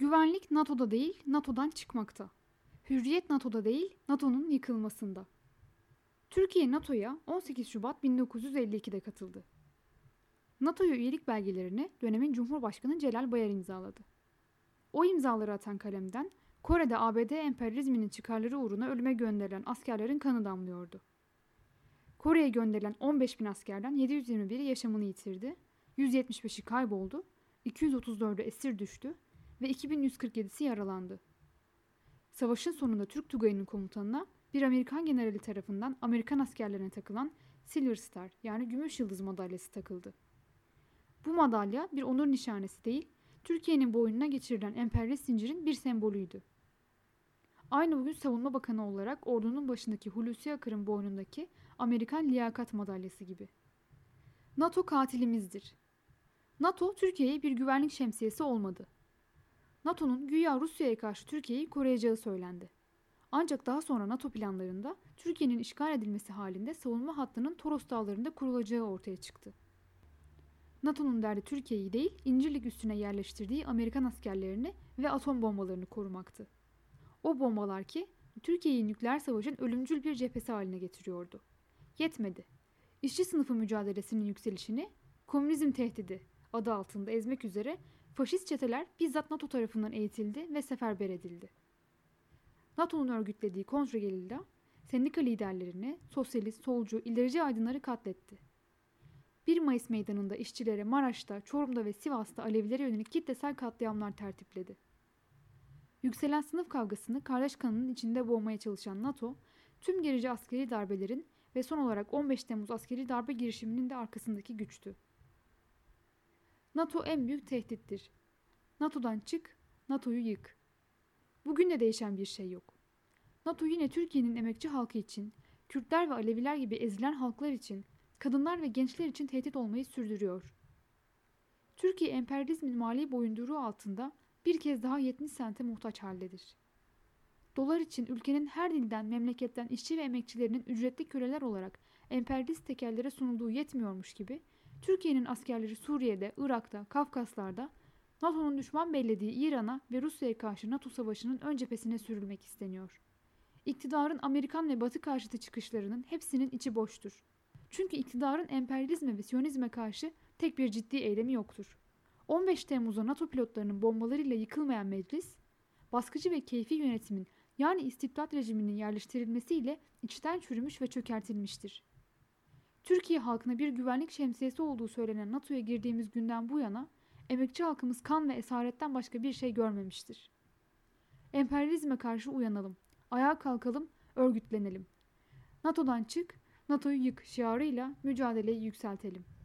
Güvenlik NATO'da değil, NATO'dan çıkmakta. Hürriyet NATO'da değil, NATO'nun yıkılmasında. Türkiye NATO'ya 18 Şubat 1952'de katıldı. NATO'ya üyelik belgelerini dönemin Cumhurbaşkanı Celal Bayar imzaladı. O imzaları atan kalemden Kore'de ABD emperyalizminin çıkarları uğruna ölüme gönderilen askerlerin kanı damlıyordu. Kore'ye gönderilen 15 bin askerden 721'i yaşamını yitirdi, 175'i kayboldu, 234'ü esir düştü ve 2147'si yaralandı. Savaşın sonunda Türk Tugayı'nın komutanına bir Amerikan generali tarafından Amerikan askerlerine takılan Silver Star yani Gümüş Yıldız madalyası takıldı. Bu madalya bir onur nişanesi değil, Türkiye'nin boynuna geçirilen emperyalist zincirin bir sembolüydü. Aynı bugün Savunma Bakanı olarak ordunun başındaki Hulusi Akar'ın boynundaki Amerikan Liyakat Madalyası gibi. NATO katilimizdir. NATO Türkiye'ye bir güvenlik şemsiyesi olmadı. NATO'nun güya Rusya'ya karşı Türkiye'yi koruyacağı söylendi. Ancak daha sonra NATO planlarında Türkiye'nin işgal edilmesi halinde savunma hattının Toros dağlarında kurulacağı ortaya çıktı. NATO'nun derdi Türkiye'yi değil, İncirlik üstüne yerleştirdiği Amerikan askerlerini ve atom bombalarını korumaktı. O bombalar ki Türkiye'yi nükleer savaşın ölümcül bir cephesi haline getiriyordu. Yetmedi. İşçi sınıfı mücadelesinin yükselişini komünizm tehdidi adı altında ezmek üzere faşist çeteler bizzat NATO tarafından eğitildi ve seferber edildi. NATO'nun örgütlediği kontrgerilla sendika liderlerini, sosyalist, solcu, ilerici aydınları katletti. 1 Mayıs meydanında işçilere Maraş'ta, Çorum'da ve Sivas'ta Alevilere yönelik kitlesel katliamlar tertipledi. Yükselen sınıf kavgasını kardeş kanının içinde boğmaya çalışan NATO, tüm gerici askeri darbelerin ve son olarak 15 Temmuz askeri darbe girişiminin de arkasındaki güçtü. NATO en büyük tehdittir. NATO'dan çık, NATO'yu yık. Bugün de değişen bir şey yok. NATO yine Türkiye'nin emekçi halkı için, Kürtler ve Aleviler gibi ezilen halklar için, kadınlar ve gençler için tehdit olmayı sürdürüyor. Türkiye emperyalizmin mali boyunduruğu altında bir kez daha 70 sente muhtaç haldedir. Dolar için ülkenin her dilden, memleketten işçi ve emekçilerinin ücretli köleler olarak emperyalist tekerlere sunulduğu yetmiyormuş gibi, Türkiye'nin askerleri Suriye'de, Irak'ta, Kafkaslar'da, NATO'nun düşman bellediği İran'a ve Rusya'ya karşı NATO savaşının ön cephesine sürülmek isteniyor. İktidarın Amerikan ve Batı karşıtı çıkışlarının hepsinin içi boştur. Çünkü iktidarın emperyalizme ve siyonizme karşı tek bir ciddi eylemi yoktur. 15 Temmuz'da NATO pilotlarının bombalarıyla yıkılmayan meclis, baskıcı ve keyfi yönetimin yani istibdat rejiminin yerleştirilmesiyle içten çürümüş ve çökertilmiştir. Türkiye halkına bir güvenlik şemsiyesi olduğu söylenen NATO'ya girdiğimiz günden bu yana emekçi halkımız kan ve esaretten başka bir şey görmemiştir. Emperyalizme karşı uyanalım, ayağa kalkalım, örgütlenelim. NATO'dan çık, NATO'yu yık şiarıyla mücadeleyi yükseltelim.''